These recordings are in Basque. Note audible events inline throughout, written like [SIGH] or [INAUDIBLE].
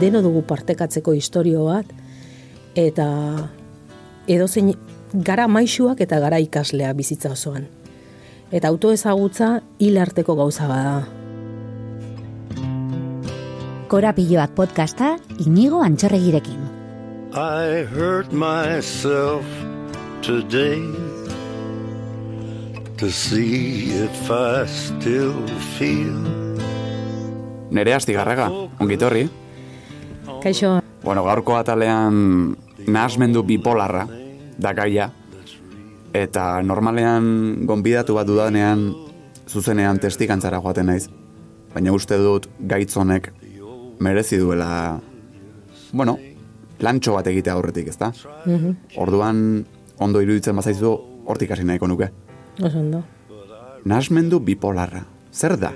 deno dugu partekatzeko historio bat, eta edozein gara maixuak eta gara ikaslea bizitza osoan. Eta autoezagutza hil arteko gauza bada. Korapiloak podcasta inigo antxorregirekin. I hurt myself today to see if I still feel. Nere astigarraga, ongitorri. Kaixo, Bueno, gaurko atalean nahasmendu bipolarra da gaia. Eta normalean gonbidatu bat dudanean zuzenean testigantzara joaten naiz. Baina uste dut gaitz honek merezi duela bueno, lantxo bat egitea aurretik, ezta? Orduan ondo iruditzen bazaizu hortik hasi nahiko nuke. oso ondo. Nahasmendu bipolarra. Zer da?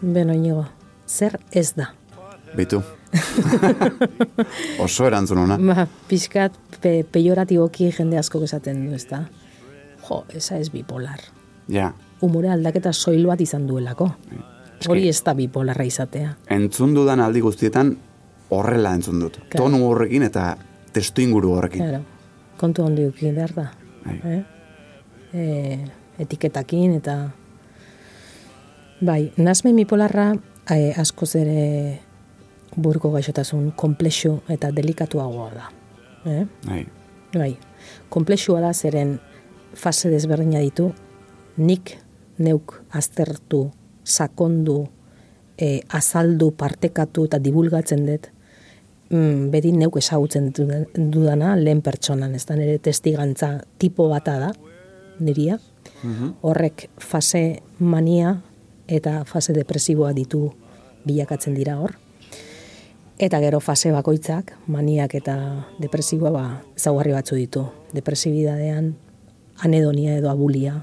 Beno inigo, zer ez da? Bitu. [LAUGHS] Oso erantzun ona. Ba, pixkat pe, pejoratiboki jende asko esaten du, ezta? Jo, esa ez bipolar. Ja, Umore aldaketa soil bat izan duelako. Hori ez da bipolarra izatea. entzun dudan aldi guztietan horrela entzun dut. Claro. Tonu horrekin eta testu inguru horrekin. Claro. Kontu handi duki behar da. Bai. Eh? E, etiketakin eta... Bai, nazmen bipolarra e, askoz ere burko gaixotasun komplexu eta delikatuagoa da. Eh? Bai. Bai, komplexua da zeren fase desberdina ditu, nik neuk aztertu, sakondu, e, azaldu, partekatu eta divulgatzen dut, mm, beti neuk ezagutzen dudan- dudana lehen pertsonan, ez da nire testigantza tipo bata da, niria. Horrek fase mania eta fase depresiboa ditu bilakatzen dira hor. Eta gero fase bakoitzak, maniak eta depresiboa ba, ezaugarri batzu ditu. Depresibidadean anedonia edo abulia,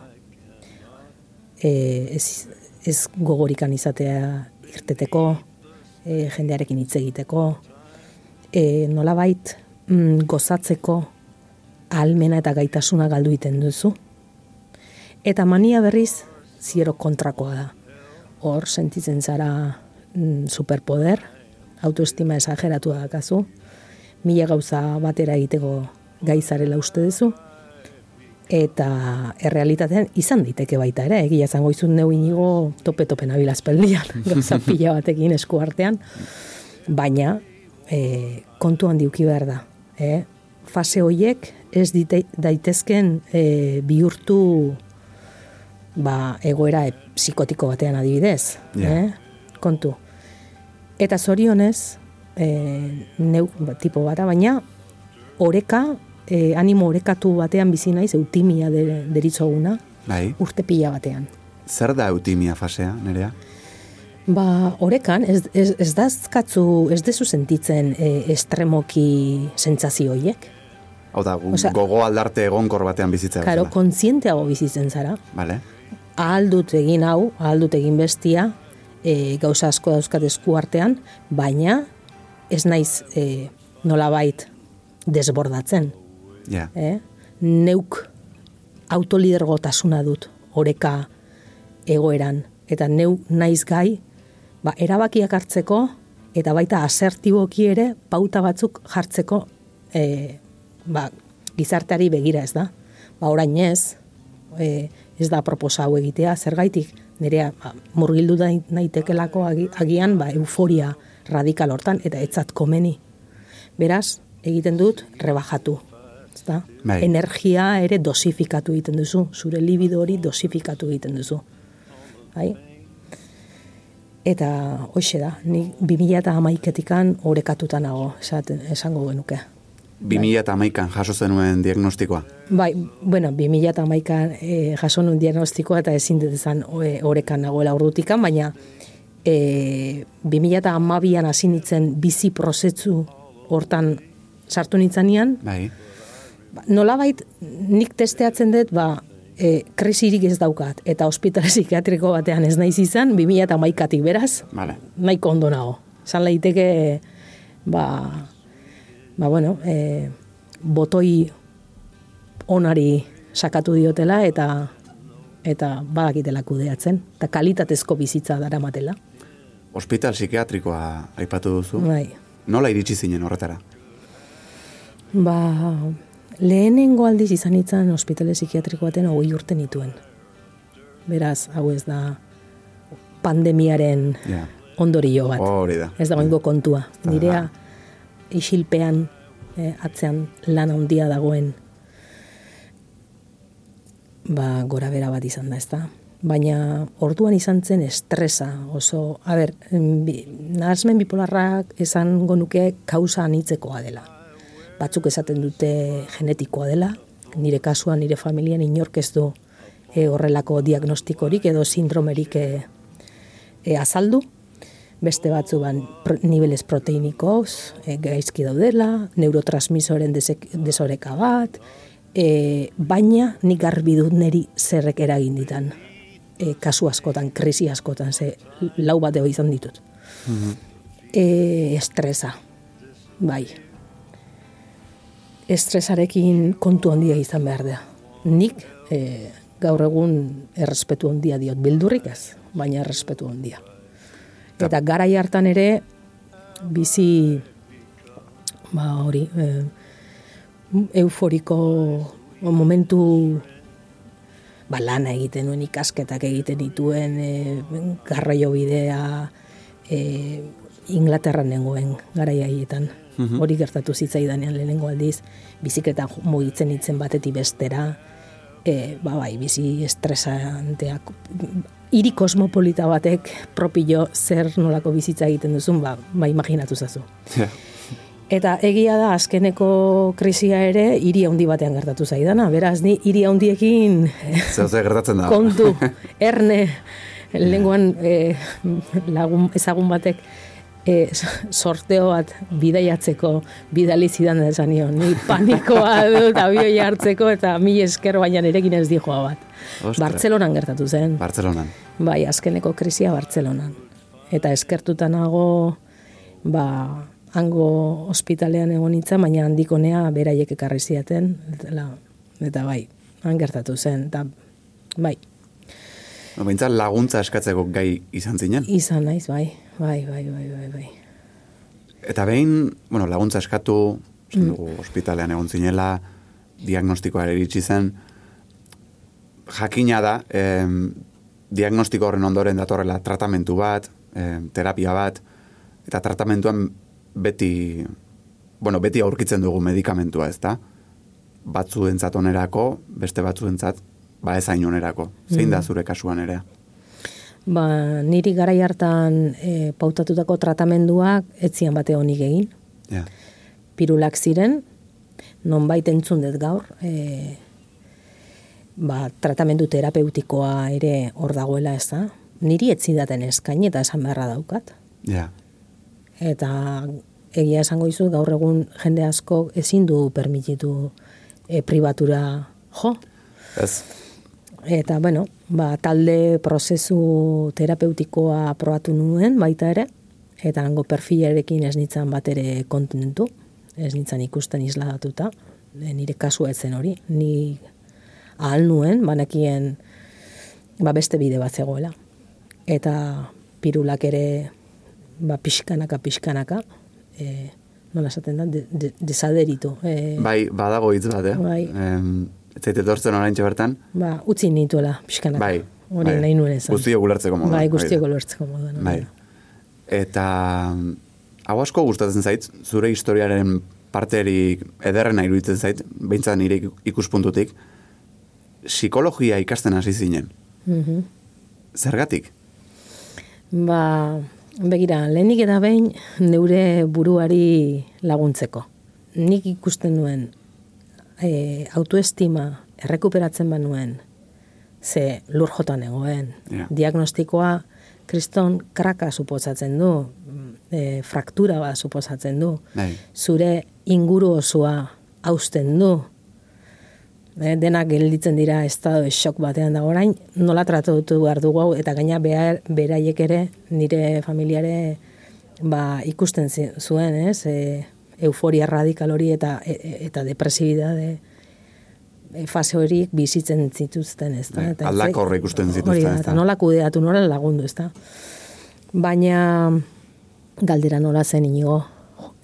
e, ez, ez gogorikan izatea irteteko, e, jendearekin hitz egiteko, e, nolabait mm, gozatzeko almena eta gaitasuna galdu iten duzu. Eta mania berriz ziero kontrakoa da. Hor sentitzen zara mm, superpoder, autoestima esageratua dakazu, mila gauza batera egiteko gaizarela uste duzu, eta errealitatean izan daiteke baita ere, egia zango izun neu inigo tope-tope nabil azpeldian, [LAUGHS] gauza pila batekin esku artean, baina e, kontu handiuki behar da. E, fase hoiek ez dite, daitezken e, bihurtu ba, egoera e, psikotiko batean adibidez. Ja. Eh? Kontu. Eta zorionez, e, neu ba, tipo bata, baina oreka, e, animo orekatu batean bizi naiz, eutimia de, deritzoguna, Bai. urte pila batean. Zer da eutimia fasea, nerea? Ba, orekan, ez, ez, ez dazkatzu, ez dezu sentitzen e, estremoki sentsazio horiek. Hau da, Osea- gogo aldarte egonkor batean bizitzea. Karo, kontzienteago bizitzen zara. Vale. ahal dut egin hau, ahal dut egin bestia, e, gauza asko dauzkat esku artean, baina ez naiz e, nolabait desbordatzen. Ja. Eh? Neuk autolidergotasuna dut oreka egoeran. Eta neu naiz gai, ba, erabakiak hartzeko, eta baita asertiboki ere pauta batzuk jartzeko e, ba, gizarteari begira ez da. Ba, orain ez, e, ez da proposa hau egitea, zergaitik nirea ba, murgildu da naitekelako agian ba, euforia radikal hortan, eta etzat komeni. Beraz, egiten dut rebajatu. Ezta? Bai. Energia ere dosifikatu egiten duzu, zure libido hori dosifikatu egiten duzu. Bai? Eta hoxe da, ni 2000 eta amaiketikan orekatuta nago, esango genuke. 2008an jaso zenuen diagnostikoa. Bai, bueno, 2000 eta amaikan e, jaso nun diagnostikoa eta ezin dut esan e, orekan nagoela urrutikan, baina e, 2000 eta amabian hasi nintzen bizi prozesu hortan sartu nintzanean, Bai. ba, nolabait nik testeatzen dut, ba, e, krisirik ez daukat, eta ospitale [LAUGHS] psikiatriko batean ez naiz izan, 2000 eta amaikatik beraz, Vale. nahiko ondo nago. Esan leiteke, ba, ba bueno, e, botoi onari sakatu diotela eta eta badakitela kudeatzen, eta kalitatezko bizitza daramatela. ospital psikiatrikoa aipatu duzu. Bai. Nola iritsi zinen horretara? Ba, lehenengo aldiz izan itzan ospitale psikiatriko baten hogei urte nituen. Beraz, hau ez da pandemiaren Ja. ondorio bat. Hori da. Ez dagoengo kontua. Nirea isilpean eh, atzean lan handia dagoen ba, gora bera bat izan da, ezta? Baina orduan izan zen estresa, oso, a ber, bi, nahasmen bipolarrak esango nuke kausa anitzekoa dela. Batzuk esaten dute genetikoa dela, nire kasuan, nire familian inork ez du e, horrelako diagnostikorik edo sindromerik e, e, azaldu, beste batzu ban pro, niveles proteinikoz, e, gaizki daudela, neurotransmisoren desek, desoreka bat, e, baina nik garbi dut neri zerrek eragin ditan. E, kasu askotan, krisi askotan, ze lau bat izan ditut. e, estresa, bai. Estresarekin kontu handia izan behar da. Nik e, gaur egun errespetu handia diot, bildurrik ez, baina errespetu handia. Eta garai hartan ere bizi ba hori e, euforiko momentu ba, lana egiten nuen ikasketak egiten dituen e, garraio bidea e, Inglaterran nengoen garai haietan. Hori gertatu zitzaidanean lehenengo aldiz, bizikletan mugitzen itzen batetik bestera, e, ba bai, bizi estresanteak, hiri kosmopolita batek propio zer nolako bizitza egiten duzun, ba, ba imaginatu zazu. Eta egia da azkeneko krisia ere hiri handi batean gertatu zaidana. Beraz, ni hiri handiekin gertatzen da. kontu, erne, [LAUGHS] lenguan eh, lagun, ezagun batek eh, [LAUGHS] sorteo bat bidaiatzeko bidali zidan da esan nion. Ni panikoa dut abioi hartzeko eta mi esker baina nerekin ez dijoa bat. Ostra. Bartzelonan gertatu zen. Bartzelonan. Bai, azkeneko krisia Bartzelonan. Eta eskertuta nago, ba, hango ospitalean egon nintzen, baina handikonea beraiek ekarri ziaten, eta, eta bai, han gertatu zen, eta bai, Behintzat laguntza eskatzeko gai izan zinen. izan naiz, bai, bai, bai, bai, bai, bai. Eta behin, bueno, laguntza eskatu, Mm. dugu, ospitalean egon zinela, diagnostikoa iritsi zen, jakina da, em, diagnostiko horren ondoren datorrela tratamentu bat, em, terapia bat, eta tratamentuan beti, bueno, beti aurkitzen dugu medikamentua, ez da? Batzuentzat onerako, beste batzuentzat, ba ezain onerako. Zein da zure kasuan ere? Ba, niri garai hartan e, pautatutako tratamenduak etzian bate honik egin. Ja. Pirulak ziren, nonbait entzun dut gaur, e, ba, tratamendu terapeutikoa ere hor dagoela ez da. Niri etzidaten eskaini eta esan beharra daukat. Ja. Eta egia esango izu gaur egun jende asko ezin du permititu e, pribatura jo. Ez, Eta, bueno, ba, talde prozesu terapeutikoa probatu nuen baita ere, eta hango perfilarekin ez nintzen bat ere kontentu, ez nintzen ikusten isladatuta, e, nire kasua ez zen hori, ni ahal nuen, banakien ba, beste bide bat zegoela. Eta pirulak ere ba, pixkanaka, pixkanaka, e, nola esaten da, de, de, desaderitu. E, bai, badago hitz bat, eh? Bai. Em, ez zait etortzen oraintxe bertan, ba, utzi nituela pixkanaka. Bai. Hori bai. nahi nuen esan. Guztiok ulertzeko moduan. Bai, da. guztiok ulertzeko moduan. Bai. Eta mm, hau asko gustatzen zait, zure historiaren parterik ederrena iruditzen zait, behintzat nire iku- ikuspuntutik, psikologia ikasten hasi zinen. Mhm. Zergatik? Ba, begira, lehenik eta behin neure buruari laguntzeko. Nik ikusten nuen e, autoestima errekuperatzen banuen, ze lur jotan egoen. Ja. Diagnostikoa kriston kraka suposatzen du, e, fraktura bat suposatzen du. Bai. Zure inguru osoa hausten du. E, denak gelditzen dira estado de shock batean da orain, nola tratatu behar dugu hau, eta gaina behar, beraiek ere, nire familiare ba, ikusten zuen, ez? E, euforia radikal hori eta e, e- eta depresibidade e, fase horiek bizitzen zituzten, ez da? Bai, Eta aldakor zait- ikusten hori zituzten, da, ez da? Eta nola kudeatu, nola lagundu, ez da? Baina galdera nola zen inigo.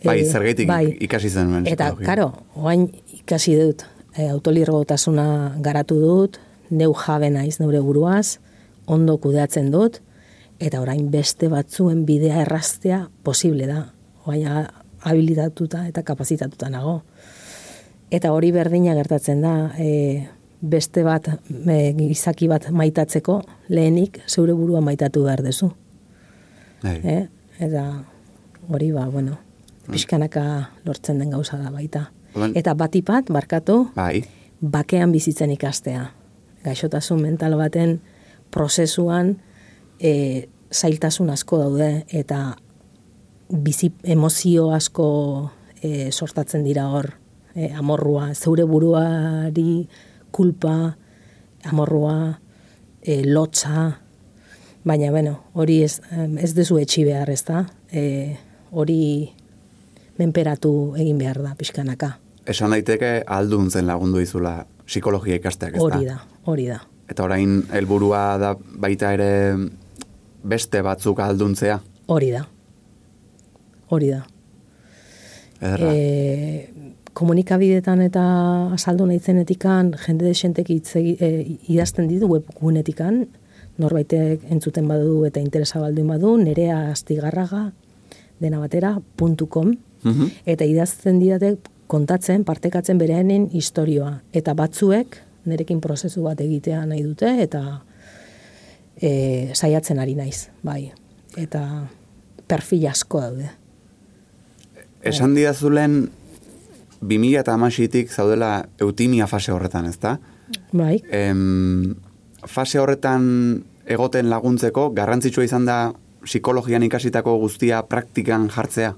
Bai, Eh, zergaitik ikasi zenuen Eta, psikologia. karo, oain ikasi dut, e, autolirgotasuna garatu dut, neu jabe naiz neure buruaz, ondo kudeatzen dut, eta orain beste batzuen bidea erraztea posible da. Oain habilitatuta eta kapazitatuta nago. Eta hori berdina gertatzen da, e, beste bat, e, gizaki bat maitatzeko, lehenik zeure burua maitatu behar dezu. Bai. Eh? Eta hori ba, bueno, pixkanaka lortzen den gauza da baita. Orduan- Eta batipat, barkatu, Bai, bakean bizitzen ikastea. Gaixotasun mental baten prozesuan e, zailtasun asko daude eta bizi emozio asko e, sortatzen dira hor. E, amorrua, zeure buruari kulpa, amorrua, e, lotza, baina, bueno, hori ez, ez dezu etxi behar, ez da? E, hori menperatu egin behar da, pixkanaka. esan daiteke aldun zen lagundu izula psikologia ikasteak, ez Hori da, hori da. Eta orain helburua da baita ere beste batzuk alduntzea. Hori da. Hori da. E, komunikabidetan eta azaldu nahitzenetikan, jende desentek e, idazten ditu webgunetikan, norbaitek entzuten badu eta interesa baldin badu, nerea astigarraga, dena batera, .com, Mhm. eta idazten didate kontatzen, partekatzen bereenen historioa. Eta batzuek nerekin prozesu bat egitea nahi dute, eta e, saiatzen ari naiz, bai. Eta perfil asko daude. Esan didazulen 2000 eta amasitik zaudela eutimia fase horretan, ezta? Bai, Em, fase horretan egoten laguntzeko garrantzitsua izan da psikologian ikasitako guztia praktikan jartzea.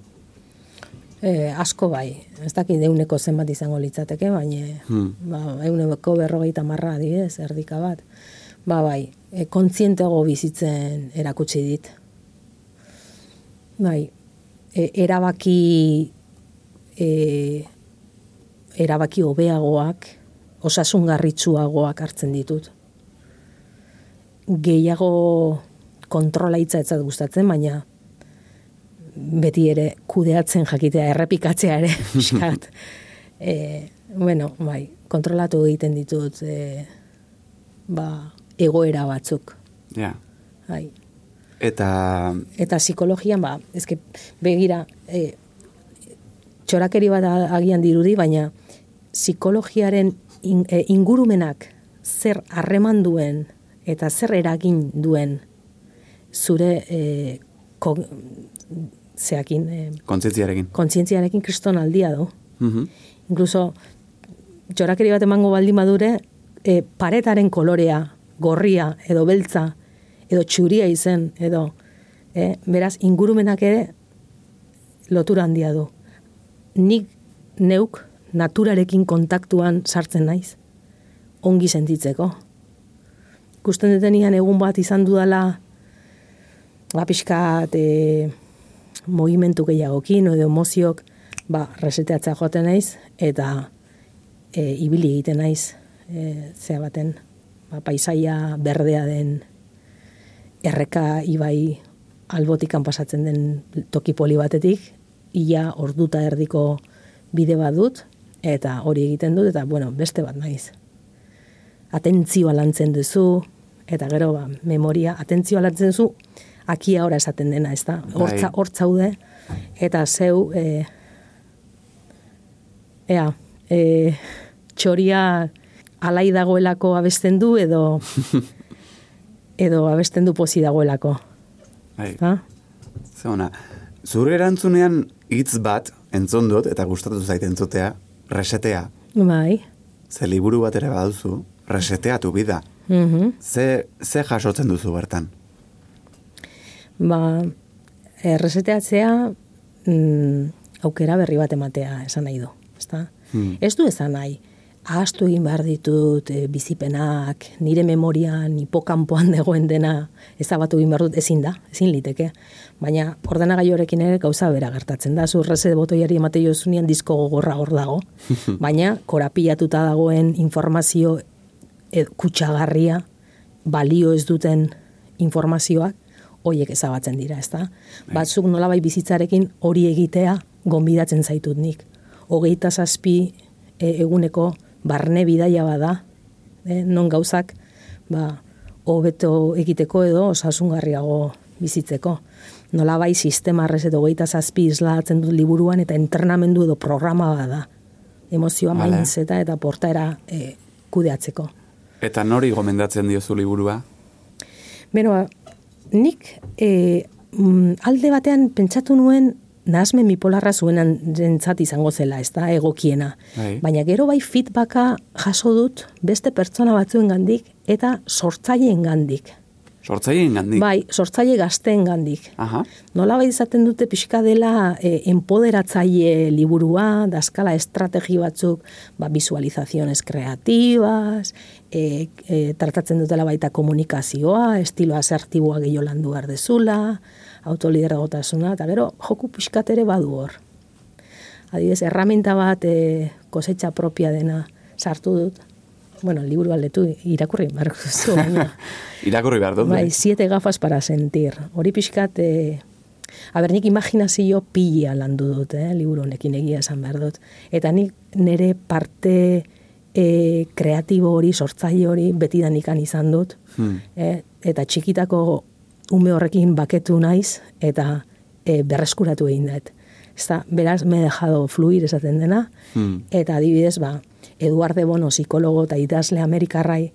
e, asko bai. Ez dakit euneko zenbat izango litzateke, baina Hmm. ba, euneko berrogeita marra adibidez, erdika bat. Ba bai, e, kontzientego bizitzen erakutsi dit. Bai, e, erabaki e, erabaki hobeagoak, osasungarritsuagoak hartzen ditut. Gehiago kontrola hitza etzat gustatzen, baina beti ere kudeatzen jakitea, errepikatzea ere, [LAUGHS] pixkat. e, bueno, bai, kontrolatu egiten ditut e, ba, egoera batzuk. Ja. Bai. Eta Eta psikologian, ba, ezke, begira, e, txorakeri bat agian dirudi, baina psikologiaren in, e, ingurumenak zer harreman duen eta zer eragin duen zure e, ko, zeakin, e, kontzientziarekin. kontzientziarekin kriston aldia du. Mhm. Inkluso, txorakeri bat emango baldin badure, e, paretaren kolorea, gorria, edo beltza, edo txuria izen, edo, e, beraz, ingurumenak ere lotura handia du. Nik neuk naturarekin kontaktuan sartzen naiz, ongi sentitzeko. Ikusten detenian egun bat izan dudala, ba, pixkat, e, mogimentu gehiagokin, edo emoziok, ba, reseteatzea joaten naiz, eta e, ibili egiten naiz, e, zea baten, ba, paisaia berdea den, erreka ibai albotikan pasatzen den toki poli batetik, ia orduta erdiko bide bat dut, eta hori egiten dut, eta bueno, beste bat naiz. Atentzioa lantzen duzu, eta gero ba, memoria, atentzioa lantzen duzu, aki ahora esaten dena, ez da? Hortza, Bai. hortzaude, eta zeu, e, ea, e, txoria alai dagoelako abesten du, edo, [LAUGHS] edo abesten du pozi dagoelako. Bai. Ha? Ze ona, zure erantzunean hitz bat entzun dut eta gustatu zait entzutea, resetea. Bai. Ze liburu bat ere baduzu, reseteatu bida. Mhm. Ze, ze jasotzen duzu bertan? Ba, erreseteatzea mm, aukera berri bat ematea esan nahi du, ezta? Hmm. Ez du esan nahi, ahaztu egin behar ditut e, bizipenak, nire memorian, hipokampoan [LAUGHS] dagoen dena ezabatu egin behar dut, ezin da, ezin liteke. Baina ordenagailorekin ere gauza bera gertatzen da, zu rese botoiari emate jozunean disko gogorra hor dago, [LAUGHS] baina korapilatuta dagoen informazio e, kutsagarria, balio ez duten informazioak, hoiek ezabatzen dira, ezta? Batzuk nolabai bizitzarekin hori egitea gonbidatzen zaitut nik. Hogeita zazpi e, eguneko barne bidaia bada, e, non gauzak, ba, hobeto egiteko edo osasungarriago bizitzeko. Nolabai sistema arrez edo hogeita zazpi islatzen dut liburuan eta entrenamendu edo programa bada. Emozioa Vale. mindset-a eta portaera e, kudeatzeko. Eta nori gomendatzen diozu liburua? Beno, nik e, alde batean pentsatu nuen nahasmen bipolarra zuenan jentzat izango zela, ez da, egokiena. Bai. Baina gero bai feedbacka jaso dut beste pertsona batzuen gandik eta sortzaileen gandik. Sortzaileen gandik? Bai, sortzaile gazteen gandik. Aha. Nola bai izaten dute pixka dela e, empoderatzaile liburua, daskala estrategi batzuk, ba, visualizaziones kreatibas, e, e, tratatzen dutela baita komunikazioa, estilo asertiboa gehiago landu behar dezula, autolidergotasuna, eta gero joku pixkat ere badu hor. Adibidez, erraminta bat e, kosetxa propia dena sartu dut. Bueno, liburu aldetu irakurri behar duzu. [LAUGHS] Irakurri behar dut. Bai, siete gafas para sentir. Hori pixkat, e, a ber, nik imaginazio pila landu dut, eh, liburu honekin egia esan behar dut. Eta nik nire parte e, kreatibo hori, sortzaile hori, betidanik izan dut. Hmm. Eh, eta txikitako ume horrekin baketu naiz, eta e, berreskuratu egin dut. Ezta, beraz, me dejado fluir esaten dena, Hmm. eta adibidez, ba, Eduardo Bono, psikologo eta idazle Amerikarrai,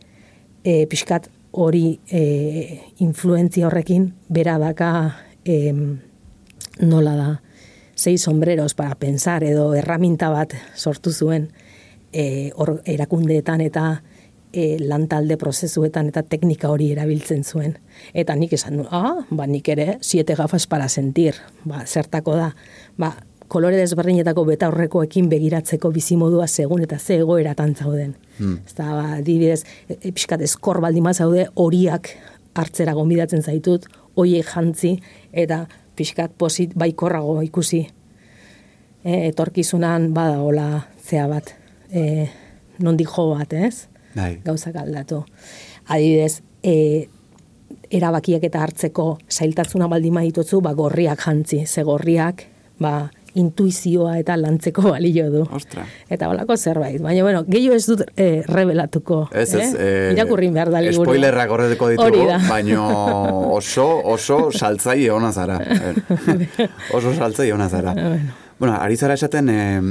e, pixkat hori e, influentzia horrekin, bera daka em, nola da, sei sombreros para pensar edo erraminta bat sortu zuen e, hor erakundeetan eta e, lantalde prozesuetan eta teknika hori erabiltzen zuen. Eta nik esan du, ah, ba nik ere, siete gafas para sentir, ba, zertako da, ba, kolore desberdinetako betaurrekoekin begiratzeko bizimodua segun eta ze egoeratan zauden. Hmm. Ez da, ba, adibidez, e, e, pixkat eskor baldin zaude horiak hartzera gonbidatzen zaitut, hoiek jantzi, eta pixkat posit baikorrago ikusi. E, etorkizunan bada hola zea bat, e, nondik jo bat, ez? Bai. gauzak aldatu. Adibidez, e, erabakiak eta hartzeko zailtatzuna baldin baditutzu, ba, gorriak jantzi, ze gorriak, ba, intuizioa eta lantzeko balio du. Ostra. Eta holako zerbait. Baina, bueno, gehiago ez dut e, revelatuko. Ez, ez. Eh? eh, Irakurrin behar da liburu. Spoilerrak horreteko Hori ditugu, da. baino oso, oso saltzaile ona zara. Eh, [LAUGHS] oso saltzaile ona zara. bueno, ari zara esaten, eh,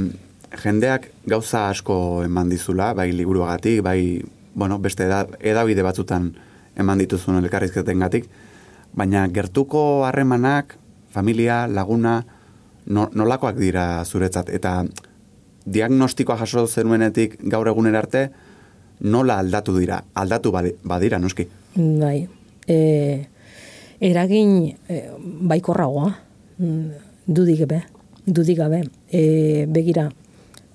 jendeak gauza asko eman dizula, bai liburuagatik, bai, bueno, beste eda, edabide batzutan eman dituzun elkarrizketen gatik, baina gertuko harremanak, familia, laguna, no, nolakoak dira zuretzat, eta diagnostikoa jaso zenuenetik gaur egunera arte, nola aldatu dira? Aldatu badi- badira, noski. Bai. E, eragin e, baikorragoa, mm, dudik gabe, dudik gabe. E, begira,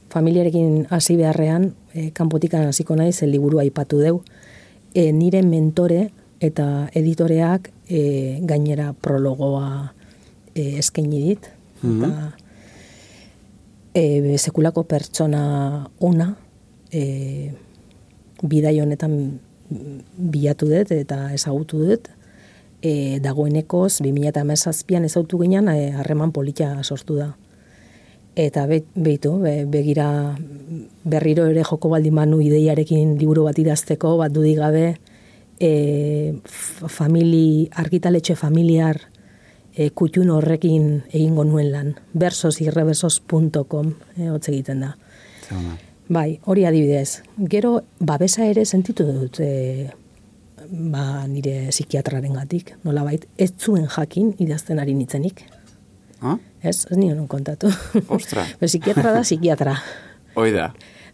familiarekin hasi beharrean, e, kanpotikan hasiko naiz, liburu aipatu deu, e, nire mentore eta editoreak e, gainera prologoa e, eskaini dit. Eta e, sekulako pertsona ona, e, bidai honetan bilatu dut eta ezagutu dut, e, dagoenekoz 2017an ezagutu ginen e, harreman polita sortu da. Eta be, beitu, be, begira berriro ere joko baldin manu ideiarekin liburu bat idazteko, bat dudik gabe, e, famili, argitaletxe familiar e, kutxun horrekin egingo nuen lan. versosirreversos.com e, hotz egiten da. Zeona. Bai, hori adibidez. Gero, babesa ere sentitu dut e, ba, nire psikiatraren gatik. Nola bait, ez zuen jakin idazten ari nitzenik. Ah? Ez, ez nion kontatu. Ostra. [LAUGHS] Psikiatra da, psikiatra. Hoi da.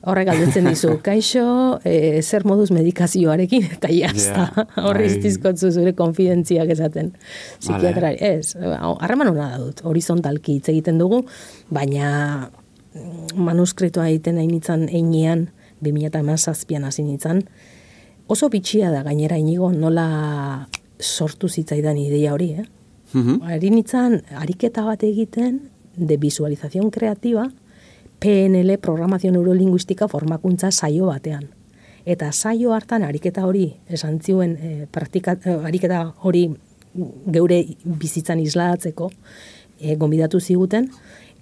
Horrek galdetzen dizu, [LAUGHS] kaixo, e, zer moduz medikazioarekin, [LAUGHS] eta jazta. Ja, Horri bai. iztizkotzu zure konfidentziak esaten. Psikiatrari, ez, harreman hona da dut, horizontalki hitz egiten dugu, baina mm, manuskritoa egiten nahi nintzen einean, 2017an hasi nintzen, oso bitxia da gainera inigo nola sortu zitzaidan ideia hori, eh? Ari nintzen, ariketa bat egiten, de visualización kreativa, PNL, programazio neurolinguistika formakuntza saio batean. Eta saio hartan ariketa hori, esan ziuen, e, praktika, e, ariketa hori geure bizitzan islatzeko e, gonbidatu ziguten,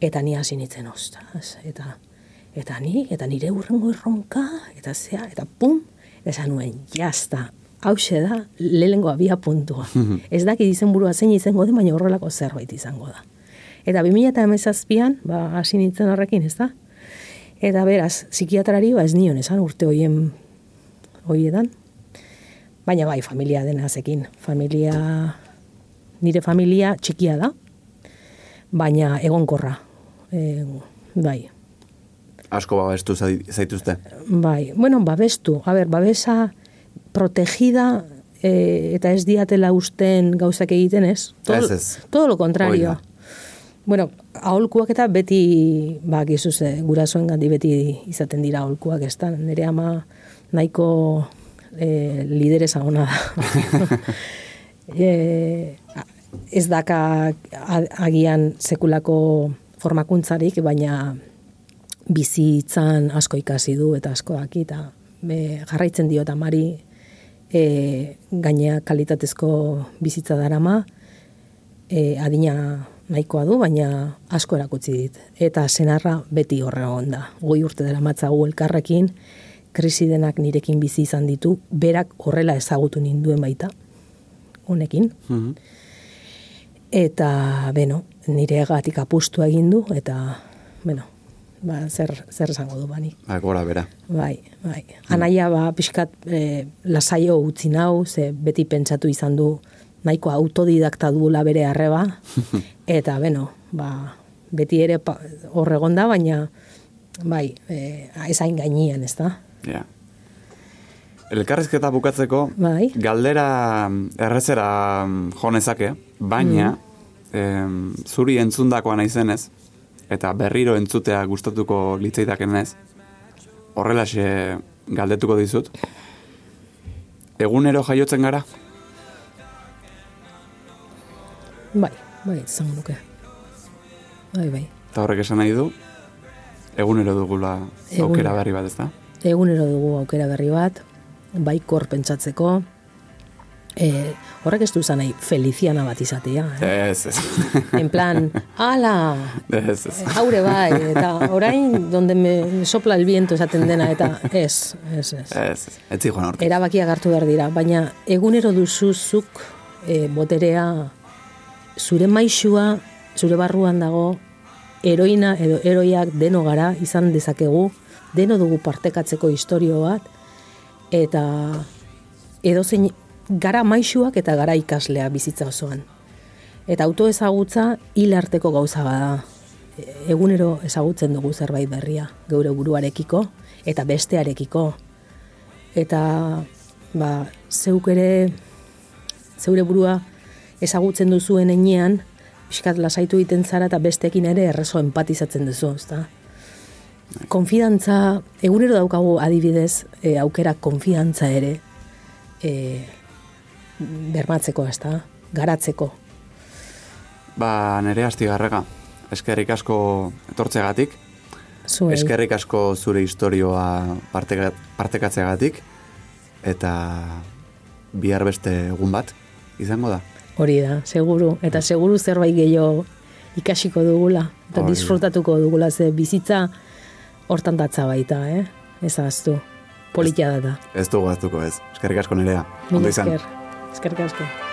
eta ni hasi nintzen, ostras, eta, eta ni, eta nire urrengo erronka, eta zea, eta pum, esan nuen, jazta, hause da, lehengo abia puntua. [LAUGHS] Ez daki burua zein izango den, baina horrelako zerbait izango da. Eta 2008an, ba, hasi nintzen horrekin, ez da? Eta beraz, psikiatrari, ba, ez nion, esan urte hoien hoietan. Baina bai, familia dena zekin. Familia, nire familia txikia da, baina egonkorra. E, bai. Asko babestu zaituzte? Bai, bueno, babestu. A ber, babesa protegida e, eta ez diatela usten gauzak egiten ez. Todo, ez ez. Todo lo contrario. Bueno, aholkuak eta beti, ba, gizuz, gurasoen gandi beti izaten dira aholkuak, ez da, nire ama nahiko e, lideresa ona da. [LAUGHS] e, ez daka agian sekulako formakuntzarik, baina bizitzan asko ikasi du eta asko daki, eta jarraitzen dio eta mari e, gainea kalitatezko bizitza darama, e, adina nahikoa du, baina asko erakutsi dit. Eta senarra beti horre da. Goi urte dela matzagu elkarrekin, krisi denak nirekin bizi izan ditu, berak horrela ezagutu ninduen baita, honekin. Mhm. Eta, beno, nire gatik apustu egin du, eta, beno, ba, zer, zer esango du bani. Ba, gora, bera. Bai, bai. Anaia, ba, pixkat, e, lasaio utzi nau, ze beti pentsatu izan du, nahiko autodidakta duela bere arreba, [LAUGHS] eta, beno, ba, beti ere horregon da, baina, bai, e, ezain gainean, ez da? Ja. Elkarrizketa bukatzeko, bai. galdera errezera jonezake, baina, mm. zuri entzundakoa naizenez, eta berriro entzutea gustatuko litzaitaken ez, horrelaxe galdetuko dizut. Egunero jaiotzen gara? Bai, bai, zango nuke. Bai, bai. Eta horrek esan nahi du, egunero dugula aukera berri bat, ez da? Egunero dugu aukera berri bat, bai kor pentsatzeko, e, horrek ez du nahi feliziana bat izatea. Eh? Ez, ez. [LAUGHS] En plan, ala, ez, ez. haure bai, eta orain, donde me sopla el viento esaten dena, eta ez, ez, ez. Ez, ez, ez zigoan Erabakia gartu behar dira, baina egunero duzuzuk e, boterea zure maixua, zure barruan dago, heroina edo heroiak deno gara izan dezakegu, deno dugu partekatzeko historio bat, eta edo zein gara maixuak eta gara ikaslea bizitza osoan. Eta auto ezagutza hil arteko gauza bada. Egunero ezagutzen dugu zerbait berria, geure buruarekiko eta bestearekiko. Eta ba, zeuk ere zeure burua ezagutzen duzuen enean, pixkat lasaitu egiten zara eta bestekin ere errezo empatizatzen duzu, ezta? Konfidantza, egunero daukagu adibidez, e, aukera konfidantza ere e, bermatzeko, ezta? Garatzeko. Ba, nire hasti garrega. Eskerrik asko etortzegatik. Zuei. Eskerrik asko zure historioa partekatzeagatik. Eta bihar beste egun bat, izango da. Hori da, seguru. Eta seguru zerbait gehiago ikasiko dugula. Eta disfrutatuko dugula ze bizitza hortan datza baita, eh? Ez aztu. Politia da. Ez dugu aztuko ez. Eskerrik asko nerea. Ondo izan. Eskerrik asko.